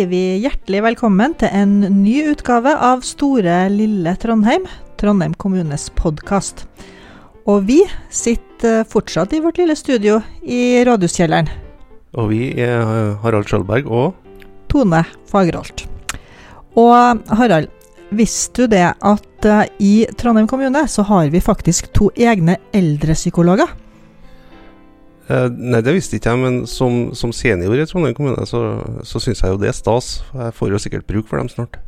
sier vi hjertelig velkommen til en ny utgave av Store lille Trondheim, Trondheim kommunes podkast. Og vi sitter fortsatt i vårt lille studio i Rådhuskjelleren. Og vi er eh, Harald Skjoldberg og Tone Fagerholt. Og Harald, visste du det at uh, i Trondheim kommune så har vi faktisk to egne eldrepsykologer? Eh, Nei, det visste ikke jeg, men som, som senior i Trondheim kommune, så, så syns jeg jo det er stas. Jeg får jo sikkert bruk for dem snart.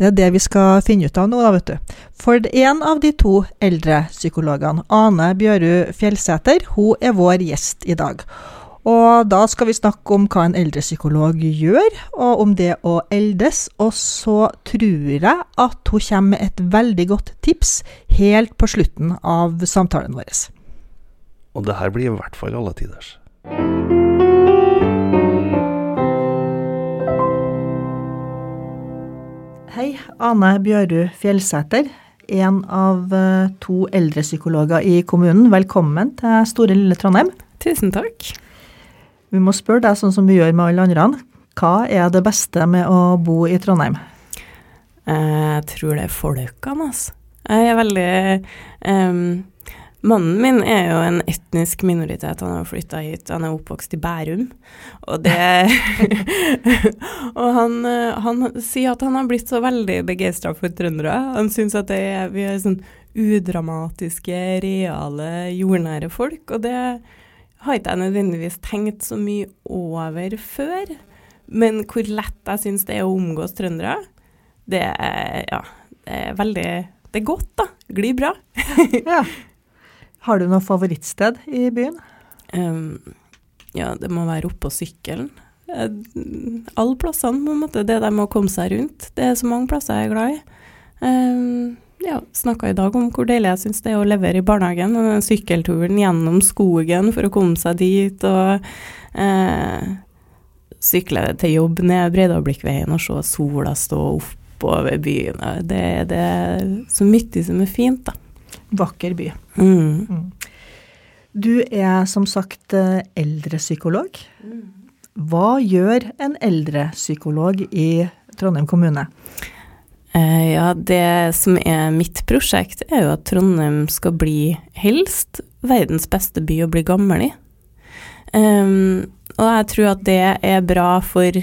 Det er det vi skal finne ut av nå, da, vet du. For en av de to eldrepsykologene, Ane Bjøru Fjellsæter, hun er vår gjest i dag. Og da skal vi snakke om hva en eldrepsykolog gjør, og om det å eldes. Og så tror jeg at hun kommer med et veldig godt tips helt på slutten av samtalen vår. Og det her blir i hvert fall alle tiders. Hei, Ane Bjøru Fjellsæter. En av eh, to eldrepsykologer i kommunen. Velkommen til Store lille Trondheim. Tusen takk. Vi må spørre deg sånn som vi gjør med alle andre. Hva er det beste med å bo i Trondheim? Jeg tror det er folkene, altså. Jeg er veldig em, Mannen min er jo en etnisk minoritet. Han har flytta hit. Han er oppvokst i Bærum. Og det Og han, eh, han sier at han har blitt så veldig begeistra for trøndere. Han syns at det er, vi er sånn udramatiske, reale, jordnære folk. Og det har ikke jeg nødvendigvis tenkt så mye over før. Men hvor lett jeg syns det er å omgås trøndere, det er, ja, det er veldig Det er godt, da. Glir bra. Ja. Har du noe favorittsted i byen? Um, ja, det må være oppå sykkelen. Eh, Alle plassene, på en måte. Det der med å komme seg rundt. Det er så mange plasser jeg er glad i. Um, ja, snakka i dag om hvor deilig jeg syns det er å levere i barnehagen. Og den sykkelturen gjennom skogen for å komme seg dit, og eh, sykle til jobb ned Breidablikkveien og se sola stå oppover byen. Det, det er så mye som er fint, da. Vakker by. Mm. Du er som sagt eh, eldrepsykolog. Hva gjør en eldrepsykolog i Trondheim kommune? Eh, ja, det som er mitt prosjekt, er jo at Trondheim skal bli helst verdens beste by å bli gammel i. Um, og jeg tror at det er bra for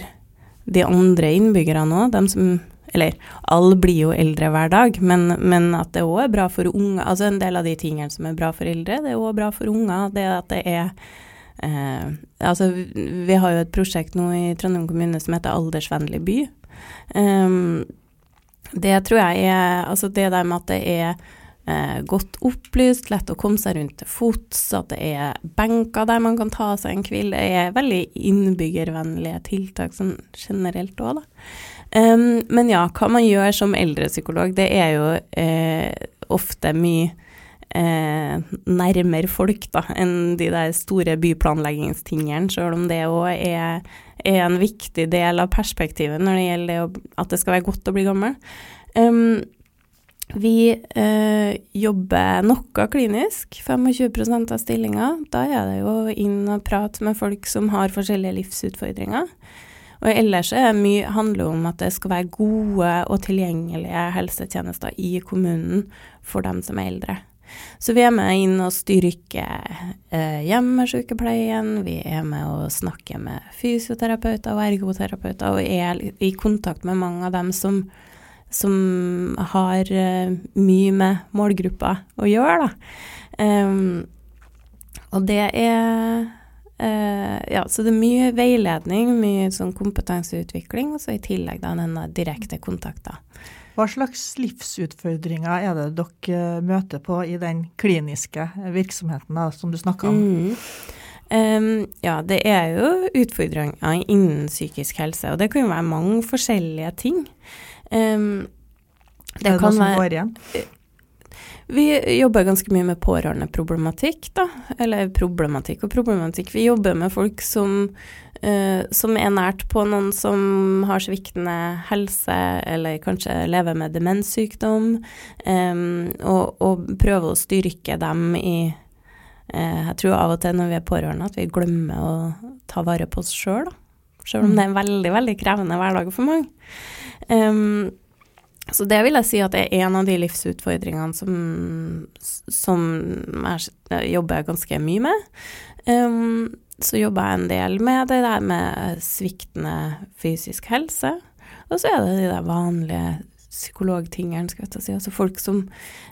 de andre innbyggerne òg, dem som Eller alle blir jo eldre hver dag, men, men at det òg er bra for unger. Altså en del av de tingene som er bra for eldre, det er òg bra for unger. Det at det er eh, Altså, vi har jo et prosjekt nå i Trondheim kommune som heter Aldersvennlig by. Um, det tror jeg er Altså det der med at det er eh, godt opplyst, lett å komme seg rundt til fots, at det er benker der man kan ta seg en hvil, det er veldig innbyggervennlige tiltak sånn generelt òg, da. Em, men ja, hva man gjør som eldrepsykolog, det er jo eh, ofte mye eh, nærmere folk da, enn de der store byplanleggingstingene, sjøl om det òg er, er en viktig del av perspektivet når det gjelder det å, at det skal være godt å bli gammel. Um, vi eh, jobber noe klinisk, 25% av stillinga. Da er det jo inn og prate med folk som har forskjellige livsutfordringer. Og ellers er det mye handler om at det skal være gode og tilgjengelige helsetjenester i kommunen for dem som er eldre. Så vi er med inn og styrker eh, hjemmesykepleien, vi er med og snakker med fysioterapeuter og ergoterapeuter, og er i kontakt med mange av dem som, som har eh, mye med målgruppa å gjøre, da. Um, og det er eh, Ja, så det er mye veiledning, mye sånn kompetanseutvikling, og så i tillegg da denne direkte kontakten. Hva slags livsutfordringer er det dere eh, møter på i den kliniske virksomheten da, som du snakka om? Mm. Um, ja, det er jo utfordringer innen psykisk helse, og det kan jo være mange forskjellige ting. Det er det noe som går igjen? Vi jobber ganske mye med pårørendeproblematikk, da. Eller problematikk og problematikk. Vi jobber med folk som, eh, som er nært på noen som har sviktende helse, eller kanskje lever med demenssykdom, em, og, og prøver å styrke dem i eh, Jeg tror av og til når vi er pårørende at vi glemmer å ta vare på oss sjøl, da. selv om det er en veldig, veldig krevende hverdag for mange. Um, så det vil jeg si at det er en av de livsutfordringene som, som jeg jobber ganske mye med. Um, så jobber jeg en del med det der med sviktende fysisk helse. Og så er det de der vanlige psykologtingene, skal jeg si. Altså folk som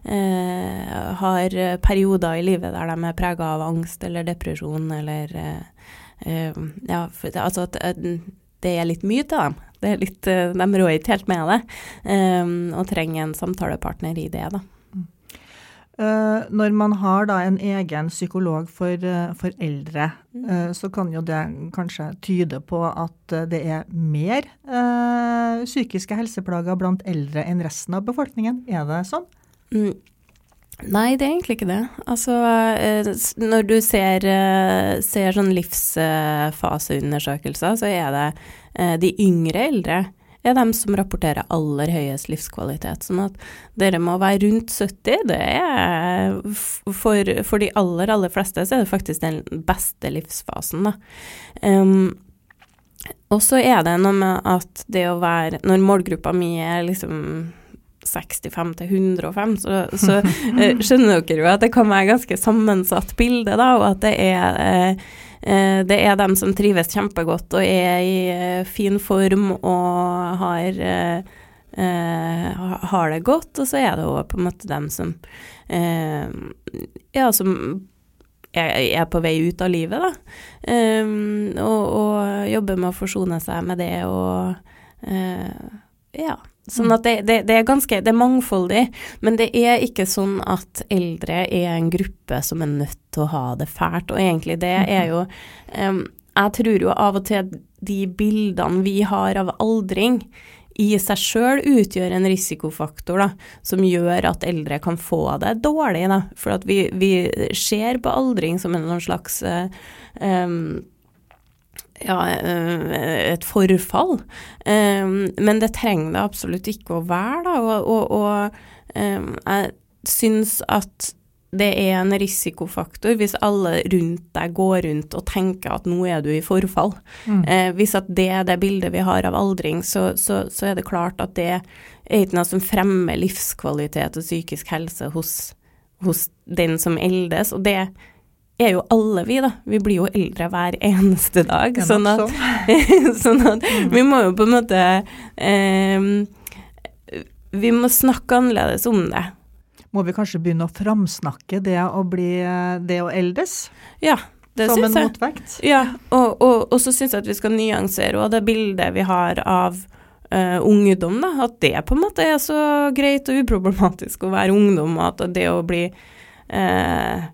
eh, har perioder i livet der de er prega av angst eller depresjon eller eh, eh, Ja, for, altså at det er litt mye til dem. Det er litt, eh, de rår ikke helt med det, um, og trenger en samtalepartner i det. da. Uh, når man har da en egen psykolog for, uh, for eldre, uh, så kan jo det kanskje tyde på at det er mer psykiske helseplager blant eldre enn resten av befolkningen. Er det sånn? Mm. Nei, det er egentlig ikke det. Altså, når du ser, ser sånn livsfaseundersøkelser, så er det de yngre eldre er dem som rapporterer aller høyest livskvalitet. Sånn at dere må være rundt 70. Det er for, for de aller, aller fleste så er det faktisk den beste livsfasen, da. Um, og så er det noe med at det å være Når målgruppa mi er liksom 65 til 105, så, så uh, skjønner dere jo at det kan være ganske sammensatt bilde, da, og at det er uh, Eh, det er dem som trives kjempegodt og er i eh, fin form og har, eh, har det godt, og så er det òg på en måte dem som ja, som er, på vei ut av livet, da. og, og jobber med å forsone seg med det og ja. Sånn at det, det, det, er ganske Det er mangfoldig, men det er ikke sånn at eldre er en gruppe som er nødt til å ha det fælt. Og egentlig det er jo um, Jeg tror jo av og til de bildene vi har av aldring, i seg sjøl utgjør en risikofaktor da, som gjør at eldre kan få det dårlig. Da. For at vi, vi ser på aldring som en slags um, ja, eh, et forfall. Um, men det trenger det absolutt ikke å være, da. Og, og, og um, jeg syns at det er en risikofaktor hvis alle rundt deg går rundt og tenker at nå er du i forfall. Mm. Eh, hvis at det er det bildet vi har av aldring, så, så, så, er det klart at det er ikke noe som fremmer livskvalitet og psykisk helse hos, hos den som eldes. Og det er jo alle vi, da. Vi blir jo eldre hver eneste dag. Sånn at, sånn at, vi må jo på en måte eh, Vi må snakke annerledes om det. Må vi kanskje begynne å framsnakke det å bli det å eldes? Ja, det Som syns en motvekt? Ja, og, og, og så syns jeg at vi skal nyansere òg det bildet vi har av uh, ungdom, da. At det på en måte er så greit og uproblematisk å være ungdom, og at det å bli uh,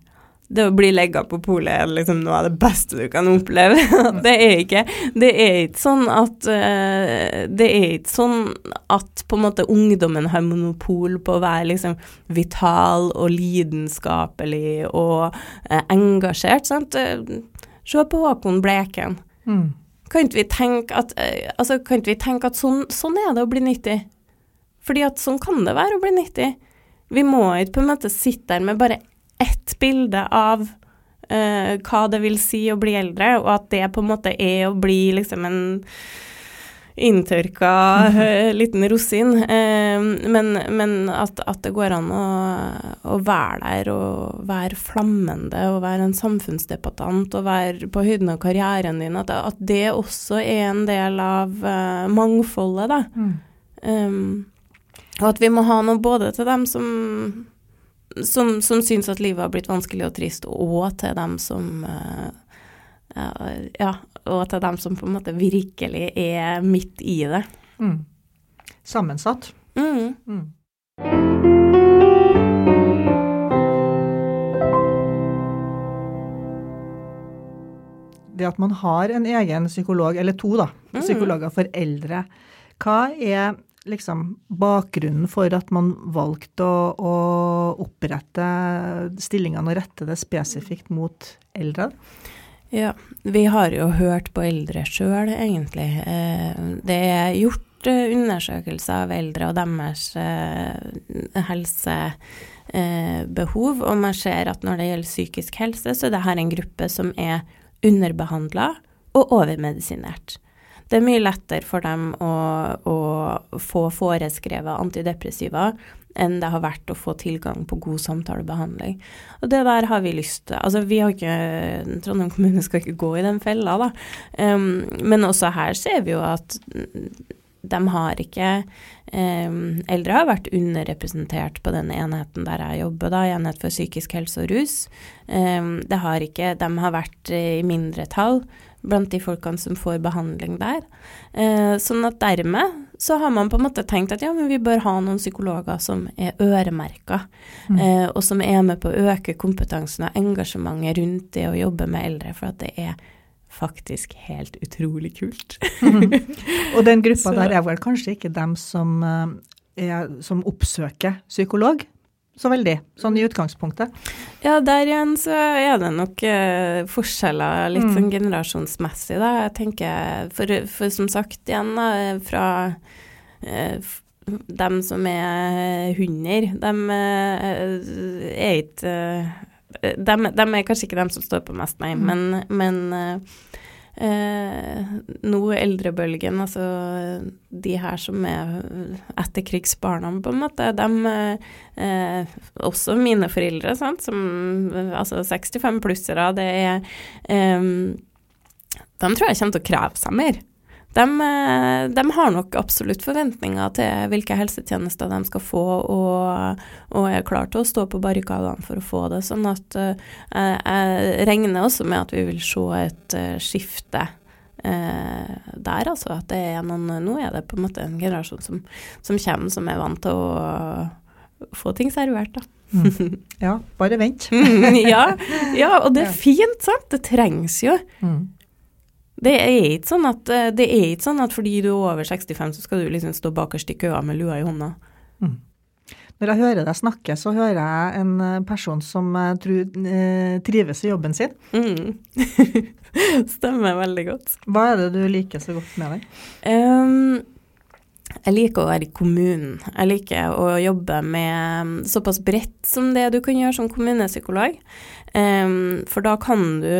det å bli legga på polet er liksom noe av det beste du kan oppleve. det er ikke Det er ikke sånn at uh, Det er ikke sånn at på en måte ungdommen har monopol på å være liksom vital og lidenskapelig og uh, engasjert, sant. Se på Håkon Bleken. Mm. Kan ikke vi tenke at, altså, kan ikke vi tenke at sånn, sånn er det å bli 90? Fordi at sånn kan det være å bli 90. Vi må ikke på en måte sitte der med bare ett bilde av uh, hva det vil si å bli eldre, og at det på en måte er å bli liksom en inntørka uh, liten rosin. Uh, men, men at, at, det går an å, å, være der og være flammende og være en samfunnsdebattant og være på høyden av karrieren din, at, at det også er en del av mangfoldet, da. Mm. Um, og at vi må ha noe både til dem som som, som syns at livet har blitt vanskelig og trist, og til dem som uh, Ja, og til dem som på en måte virkelig er midt i det. Mm. Sammensatt. Mm. Mm. Det at man har en egen psykolog, eller to da, mm. psykologer for eldre, hva er liksom bakgrunnen for at man valgte å, å opprette stillingene og rette det spesifikt mot eldre? Ja, vi har jo hørt på eldre sjøl, egentlig. Eh, det er gjort eh, undersøkelser av eldre og deres eh, helsebehov, og man ser at når det gjelder psykisk helse, så er det her en gruppe som er underbehandla og overmedisinert. Det er mye lettere for dem å, å få foreskrevet antidepressiva enn det har vært å få tilgang på god samtalebehandling. Og det der har vi lyst til. Altså, vi har ikke Trondheim kommune skal ikke gå i den fella, da. Um, men også her ser vi jo at de har ikke um, Eldre har vært underrepresentert på den enheten der jeg jobber, da, enhet for psykisk helse og rus. Um, det har ikke, de har vært i mindretall blant de folkene som får behandling der. Eh, sånn at dermed så har man på en måte tenkt at ja, men vi bør ha noen psykologer som er øremerka, mm. eh, og som er med på å øke kompetansen og engasjementet rundt det å jobbe med eldre, for at det er faktisk helt utrolig kult. mm. Og den gruppa der er vel kanskje ikke dem som, eh, er, som oppsøker psykolog? Så veldig, sånn i utgangspunktet. Ja, der igjen så er det nok eh, forskjeller litt mm. sånn generasjonsmessig, da. Jeg tenker, for, for som sagt igjen, da, fra eh, dem som er hunder, dem eh, er ikke dem, dem, er kanskje ikke dem som står på mest, nei, mm. men, men eh, nå eldrebølgen, altså de her som er etterkrigsbarna, på en måte, de eh, Også mine foreldre, sant, som altså 65-plussere, det er eh, De tror jeg kommer til å kreve seg mer. De, eh, de, har nok absolutt forventninger til hvilke helsetjenester de skal få, og, og er klar til å stå på barrikadene for å få det. Sånn at uh, jeg regner også med at vi vil se et uh, skifte der, altså. At det er noen Nå er det på en måte en generasjon som, som kommer, som er vant til å få ting servert, da. Mm. Ja, bare vent. ja, ja, og det er fint, sant. Det trengs jo. Mm. Det er ikke sånn at, eh, det ikke sånn at fordi du er over 65, så skal du liksom stå bakerst i køa med lua i hånda. Mm. Når jeg hører deg snakke, så hører jeg en eh, person som tror eh, trives i jobben sin. Mm. Stemmer veldig godt. Hva er det du liker så godt med deg? Um, jeg liker å være i kommunen. Jeg liker å jobbe med såpass bredt som det du kan gjøre som kommunepsykolog. Um, for da kan du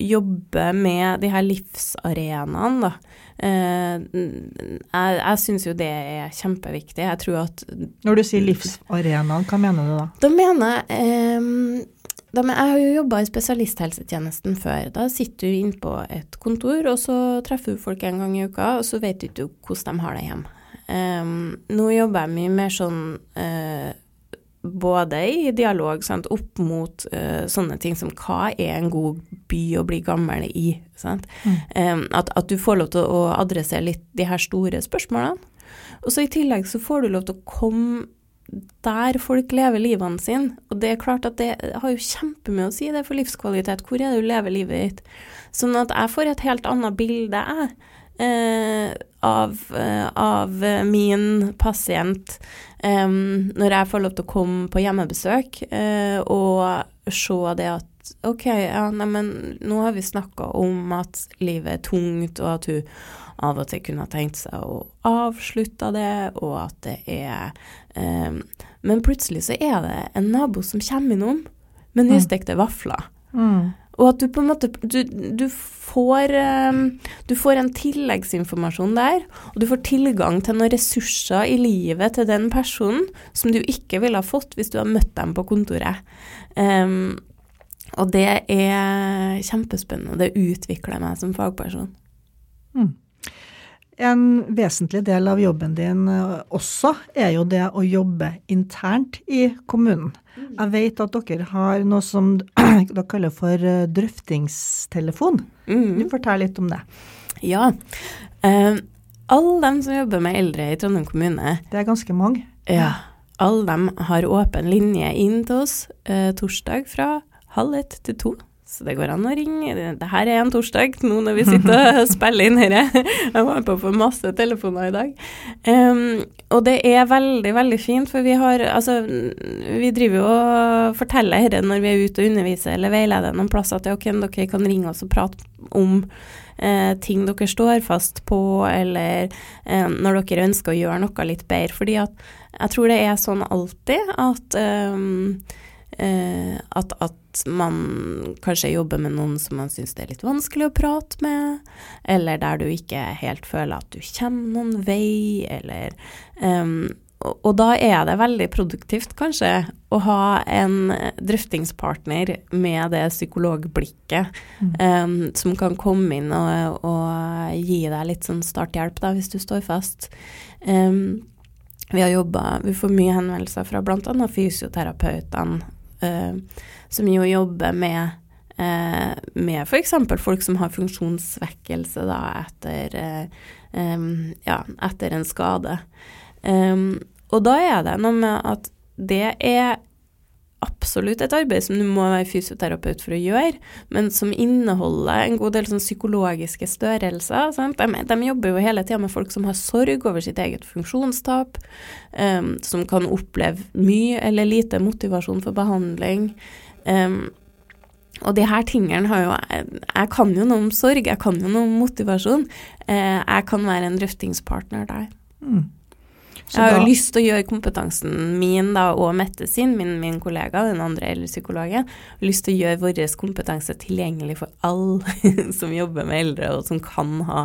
jobbe med de her livsarenaene, da. Eh, jeg jeg syns jo det er kjempeviktig. Jeg tror at Når du sier livsarenaen, hva mener du da? Da mener jeg da, Jeg har jo jobba i spesialisthelsetjenesten før. Da sitter du inne på et kontor, og så treffer du folk en gang i uka, og så vet du ikke hvordan de har det hjemme. Um, nå jobber jeg mye mer sånn uh, både i dialog sant, opp mot uh, sånne ting som hva er en god by å bli gammel i? Mm. Um, at, at, du får lov til å adressere litt de her store spørsmålene. Og så i tillegg så får du lov til å komme der folk lever livene sine. Og det er klart at det har jo kjempemye å si det for livskvalitet. Hvor er det du lever livet ditt? Sånn at jeg får et helt annet bilde, jeg. Eh, av, eh, av, min pasient eh, når jeg får lov til å komme på hjemmebesøk eh, og se det at OK, ja, neimen, nå har vi snakka om at livet er tungt, og at hun av og til kunne ha tenkt seg å avslutte det, og at det er um, Men plutselig så er det en nabo som kommer innom med mm. nystekte vafler. Mm. Og at du på en måte du, du, får, um, du, får, en tilleggsinformasjon der, og du får tilgang til noen ressurser i livet til den personen som du ikke ville ha fått hvis du hadde møtt dem på kontoret. Um, og det er kjempespennende. Det utvikler meg som fagperson. Mm. En vesentlig del av jobben din eh, også er jo det å jobbe internt i kommunen. Jeg vet at dere har noe som dere kaller for eh, drøftingstelefon. Mm. Fortell litt om det. Ja. Uh, alle dem som jobber med eldre i Trondheim kommune Det er ganske mange. Ja. Alle dem har åpen linje inn til oss uh, torsdag fra halv ett til to. Så det går an å ringe. Det her er en torsdag, nå når vi sitter og spiller inn dette. Jeg var på å få masse telefoner i dag. Um, og det er veldig, veldig fint, for vi har Altså, vi driver jo og forteller dette når vi er ute og underviser eller veileder noen plasser at ok, dere kan ringe oss og prate om eh, ting dere står fast på, eller eh, når dere ønsker å gjøre noe litt bedre. Fordi at jeg tror det er sånn alltid at eh, at, at man kanskje jobber med noen som man syns det er litt vanskelig å prate med, eller der du ikke helt føler at du kommer noen vei, eller um, og, og da er det veldig produktivt, kanskje, å ha en drøftingspartner med det psykologblikket Mm. um, som kan komme inn og, og gi deg litt sånn starthjelp, da, hvis du står fast. Um, vi har jobba Vi får mye henvendelser fra bl.a. fysioterapeutene, som jo jobber med eh, med f.eks. folk som har funksjonssvekkelse da, etter, um, ja, etter en skade. Og da er det noe med at det er absolutt et arbeid som du må være fysioterapeut for å gjøre, men som inneholder en god del sånn psykologiske størrelser. De, de, jobber jo hele tida med folk som har sorg over sitt eget funksjonstap, um, som kan oppleve mye eller lite motivasjon for behandling. Um, og de her tingene har jo jeg, jeg kan jo noe om sorg, jeg kan jo noe om motivasjon. Uh, jeg kan være en drøftingspartner der. Mm. Så Jeg har jo lyst til å gjøre kompetansen min da, og Mette sin, min, min kollega, den andre eldrepsykologen, lyst til å gjøre vår kompetanse tilgjengelig for alle som jobber med eldre og som kan ha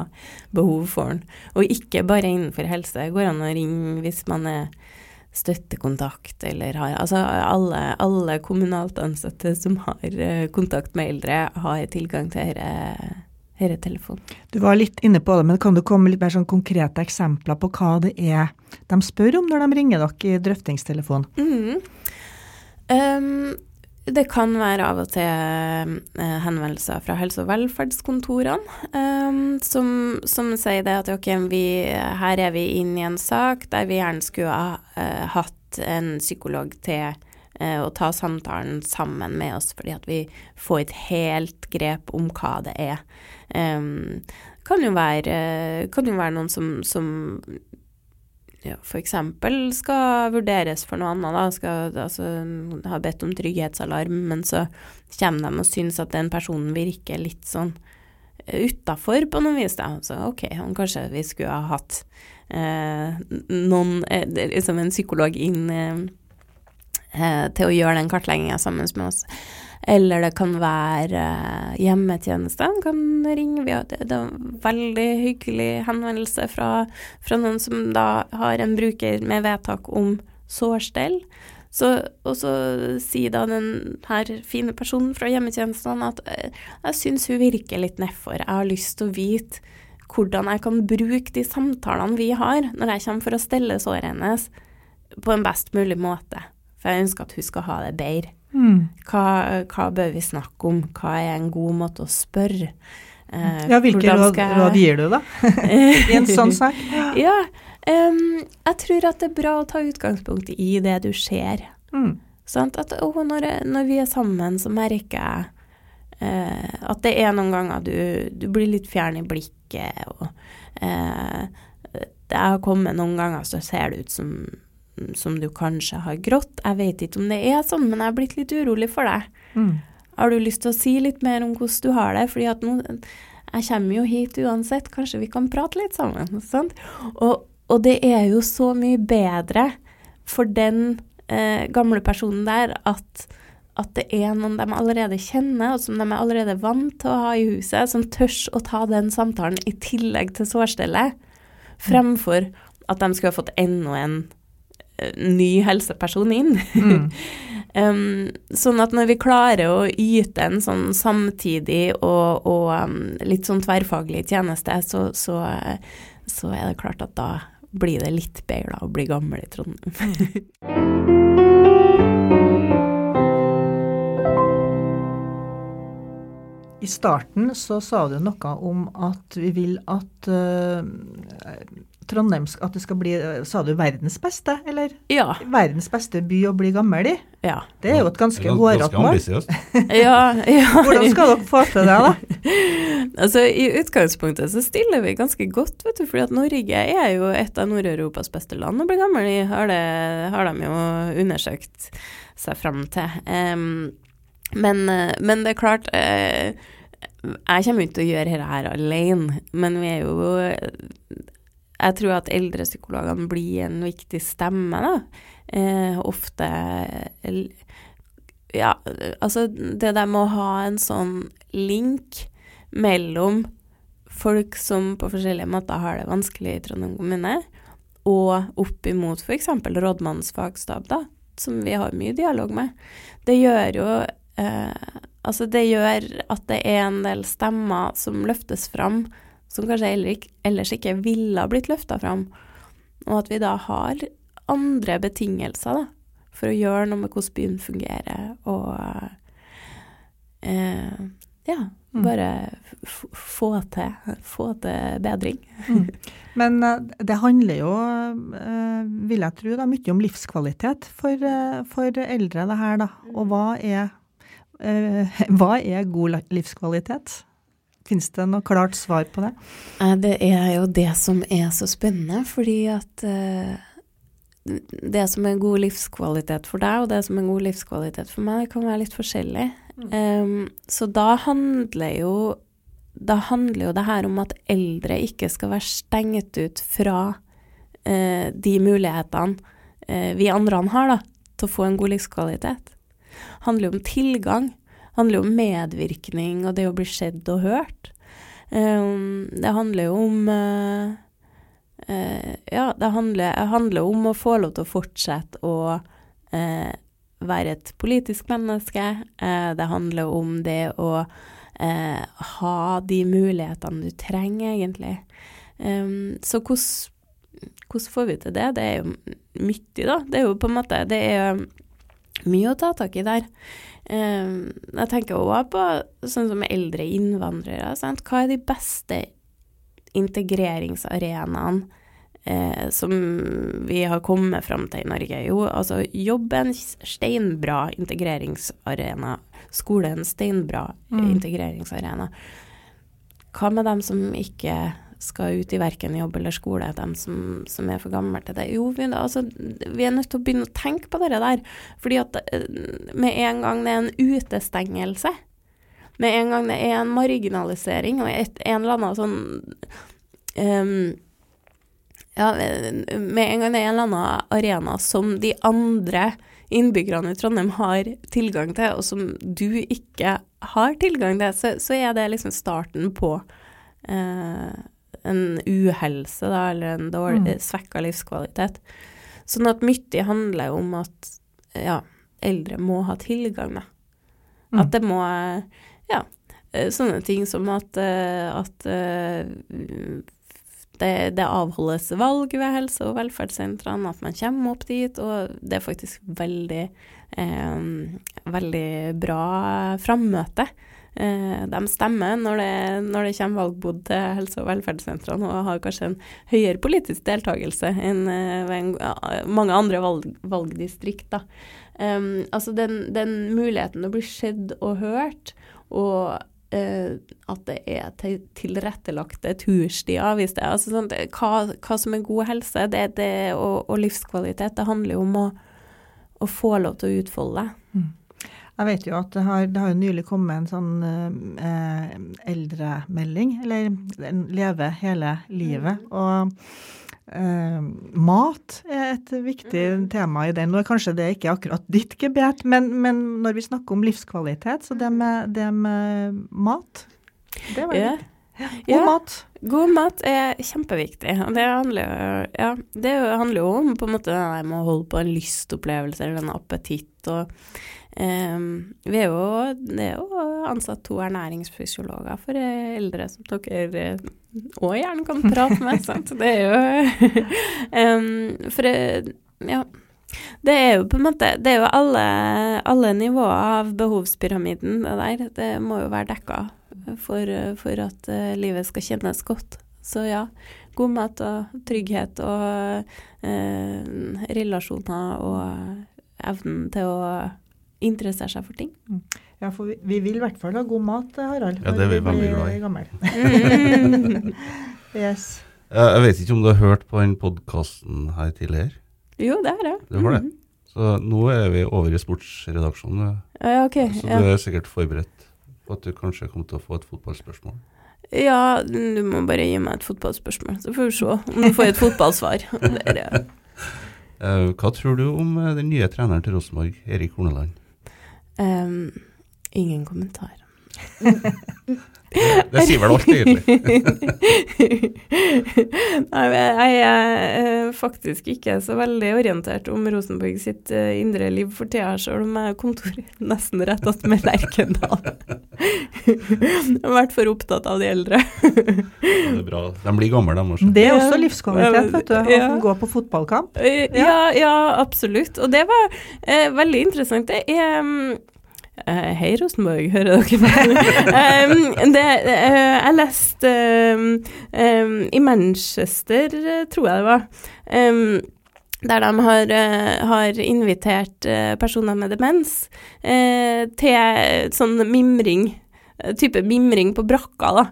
behov for den. Og ikke bare innenfor helse. Det går an å ringe hvis man er støttekontakt eller har Altså alle, alle kommunalt ansatte som har eh, kontakt med eldre, har tilgang til denne denne telefonen. Du var litt inne på det, men kan du komme litt mer sånn konkrete eksempler på hva det er de spør om når de ringer dere i drøftingstelefonen? Mm. Um, det kan være av og til eh, henvendelser fra helse- og velferdskontorene um, som, som sier det at ok, vi, her er vi inne i en sak der vi gjerne skulle ha uh, hatt en psykolog til eh, å ta samtalen sammen med oss, fordi at vi får et helt grep om hva det er. Um, kan jo være, kan jo være noen som, som ja, f.eks. skal vurderes for noe annet, da, skal altså, ha bedt om trygghetsalarm, men så kommer de og syns at den personen virker litt sånn utafor på noe vis, da. Så ok, kanskje vi skulle ha hatt eh, noen, eh, liksom en psykolog inn eh, eh, til å gjøre den kartlegginga sammen med oss. Eller det kan være eh, hjemmetjeneste. Han kan ringe. Vi har, det, er en veldig hyggelig henvendelse fra, fra noen som da har en bruker med vedtak om sårstell. Så, og så sier da den her fine personen fra hjemmetjenestene at eh, jeg syns hun virker litt nedfor. Jeg har lyst til å vite hvordan jeg kan bruke de samtalene vi har når jeg kommer for å stelle såret hennes, på en best mulig måte. For jeg ønsker at hun skal ha det bedre. Mm. Hva, hva bør vi snakke om? Hva er en god måte å spørre? Eh, Ja, hvilke råd, jeg- råd gir du, da? I en sånn sak? ja, Um, jeg tror at det er bra å ta utgangspunkt i det du ser. Mm. Sånn, At å, når, når vi er sammen, så merker jeg eh, at det er noen ganger du, du blir litt fjern i blikket, og eh, det har kommet noen ganger så ser det ut som, som du kanskje har grått. Jeg vet ikke om det er sånn, men jeg har blitt litt urolig for deg. Mm. Har du lyst til å si litt mer om hvordan du har det? Fordi at nå, jeg kommer jo hit uansett, kanskje vi kan prate litt sammen. Sant? Og, og det er jo så mye bedre for den eh, gamle personen der at, at det er noen de allerede kjenner, og som de er allerede vant til å ha i huset, som tørs å ta den samtalen i tillegg til sårstellet, fremfor at de skulle ha fått enda en ny helseperson inn. Mm. Um, sånn at når vi klarer å yte en sånn samtidig og, og um, litt sånn tverrfaglig tjeneste, så, så, så er det klart at da blir det litt bedre da, å bli gammel i Trondheim. I starten så sa du noe om at vi vil at uh, Trondheim sk- at det skal bli eh, Sa du verdens beste, eller? Ja. Verdens beste by å bli gammel i? Ja. Det er jo et ganske Gans- hårete mål. ja, ja. Hvordan skal dere få til det, da? Altså, I utgangspunktet så stiller vi ganske godt, vet du, fordi at Norge er jo et av Nord-Europas beste land å bli gammel i, har, det, har de jo undersøkt seg fram til. Um, men, men det er klart uh, Jeg kommer ikke til å gjøre dette her alene, men vi er jo Jeg tror at eldrepsykologene blir en viktig stemme, da. Eh, ofte Ja, altså det der med å ha en sånn link mellom folk som på forskjellige måter har det vanskelig i Trondheim kommune, og opp imot f.eks. rådmannens fagstab, da, som vi har mye dialog med. Det gjør jo eh, Altså, det gjør at det er en del stemmer som løftes fram, som kanskje ellers ikke ville ha blitt løfta fram, og at vi da har andre betingelser, da, for å gjøre noe med hvordan byen fungerer, og eh, ja, mm. bare få til, få til bedring. Mm. Men uh, det handler jo, uh, vil jeg tro, da, mye om livskvalitet for, uh, for, eldre, det her, da. Og hva er, hva er god livskvalitet? Fins det noe klart svar på det? Det er jo det som er så spennende, fordi at det som er god livskvalitet for deg, og det som er god livskvalitet for meg, det kan være litt forskjellig. Mm. Um, så da handler jo da handler jo det her om at eldre ikke skal være stengt ut fra eh, de mulighetene eh, vi andre har da, til å få en god livskvalitet. Det handler jo om tilgang. Handler jo om medvirkning og det å bli sett og hørt. Um, det handler jo om uh, uh, ja, det handler, handler, om å få lov til å fortsette å uh, være et politisk menneske. Det handler om det å ha de mulighetene du trenger, egentlig. Um, så hvordan får vi til det? Det er jo mye, da. Det er jo på en måte Det er mye å ta tak i der. Um, jeg tenker òg på sånn som eldre innvandrere. Sant? Hva er de beste integreringsarenaene eh, som vi har kommet fram til i Norge? Jo, altså jobb er en steinbra integreringsarena. Skole er en steinbra mm. integreringsarena. Hva med dem som ikke skal ut i verken jobb eller skole, de som, som er for gamle til det. Jo, vi, altså, vi, er nødt til å begynne å tenke på det der. Fordi at eh, med en gang det er en utestengelse, med en gang det er en marginalisering og et, en eller annen sånn um, ja, med en gang det er en eller annen arena som de andre innbyggerne i Trondheim har tilgang til, og som du ikke har tilgang til, så, så er det liksom starten på uh, en uhelse, da, eller en dårlig, mm. svekka livskvalitet. Sånn at mye handler om at ja, eldre må ha tilgang, da. Mm. At det må ja, eh, sånne ting som at, eh, at eh, det, det, avholdes valg ved helse- og velferdssentrene, at man kommer opp dit, og det er faktisk veldig, eh, veldig bra frammøte. Eh, de stemmer når det, når det kommer valgbod til helse- og velferdssentrene, og har kanskje en høyere politisk deltakelse enn eh, ved mange andre valg, valgdistrikt. Um, altså den, den, muligheten å bli sett og hørt, og uh, at det er til, tilrettelagte turstier, hvis det er altså sånn, hva, hva, som er god helse det, det, og, og, livskvalitet, det handler jo om å, å få lov til å utfolde det. Mm. Jeg vet jo at det har, det har nylig kommet en sånn eh, eldremelding, eller Leve hele livet. Mm. og eh, mat er et viktig mm. tema i den. Er kanskje det ikke akkurat ditt gebet, men, men når vi snakker om livskvalitet, så det med, det med mat Det var yeah. Ja, god ja, mat. God mat er kjempeviktig. Og det handler, ja, det handler jo om på en måte det med å holde på en lystopplevelse eller en appetitt. og Um, vi er jo, det er jo ansatt to ernæringsfysiologer for eldre som dere òg gjerne kan prate med. sant? Det er jo um, For ja. Det er jo på en måte Det er jo alle, alle nivåer av behovspyramiden, det der. Det må jo være dekka for, for at uh, livet skal kjennes godt. Så ja, god mat og trygghet og uh, relasjoner og evnen til å interessere seg for ting. Mm. Ja, for vi, vi, vil i hvert fall ha god mat, Harald. Ja, det er vi veldig glad i. yes. Jeg vet ikke om du har hørt på den podkasten her tidligere? Jo, det har jeg. Det var det? Mm -hmm. Så nå er vi over i sportsredaksjonen. Ja, okay, Så du er sikkert forberedt at du kanskje kommer til å få et fotballspørsmål? Ja, du må bare gi meg et fotballspørsmål, så får vi se om du får et fotballsvar. Der, ja. Eh, hva tror du om eh, den nye treneren til Rosenborg, Erik Horneland? Um, ingen kommentar. Det sier vel alt, egentlig. Nei, jeg er faktisk ikke så veldig orientert om Rosenborg sitt eh, indre liv for tida, sjøl om jeg har kontor nesten rett attmed Lerkendal. Jeg har vært for opptatt av de eldre. Det er bra. De blir gamle, de også. Det er også livskvalitet, vet du. Ja. Å gå på fotballkamp. Ja. Ja, ja, absolutt. Og det var eh, veldig interessant. Det er eh, Hei, Rosenborg, hører dere meg? um, det, uh, jeg leste um, um, i Manchester, tror jeg det var, der de har, uh, har invitert personer med demens til sånn mimring. Eh, Type mimring på brakka, da.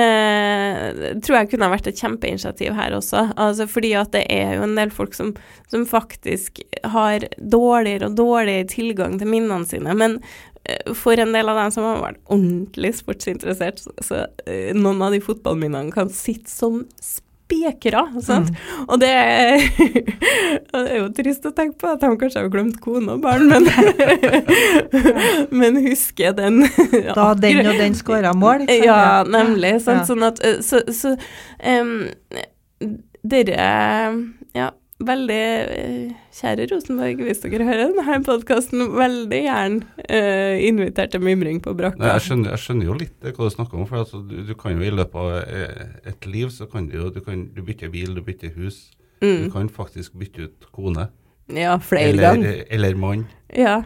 Eh, tror jeg kunne ha vært et kjempeinitiativ her også. Altså fordi at det er jo en del folk som, som faktisk har dårligere og dårligere tilgang til minnene sine. Men eh, for en del av dem som har vært ordentlig sportsinteressert, så, så eh, noen av de fotballminnene kan sitte som spekere. Mm. Og det er, det er jo trist å tenke på at de kanskje har glemt kone og barn, men, men husker den Da den og den skåra mål. sant? ja, nemlig. Sant? Ja. Sånn at eh, Så, så um, dere Ja, veldig eh, Kjære Rosenborg, hvis dere hører denne podkasten, veldig gjerne eh, invitert til mimring på brakka. Jeg, skjønner, jeg skjønner jo litt hva du snakker om. for altså, du, du kan jo I løpet av eh, et liv så kan du jo du, kan, du bytter bil, du bytter hus. Du Mm. kan faktisk bytte ut kone Ja, flere eller, ganger. eller mann, Ja,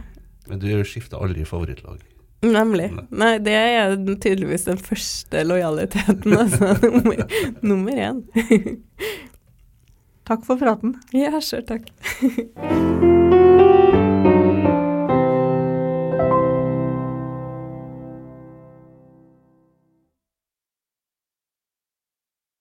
men du skifter aldri favorittlag. nemlig. Nei, det er tydeligvis den første lojaliteten, altså. Nummer, nummer én. Takk for praten. Ja, sjøl takk.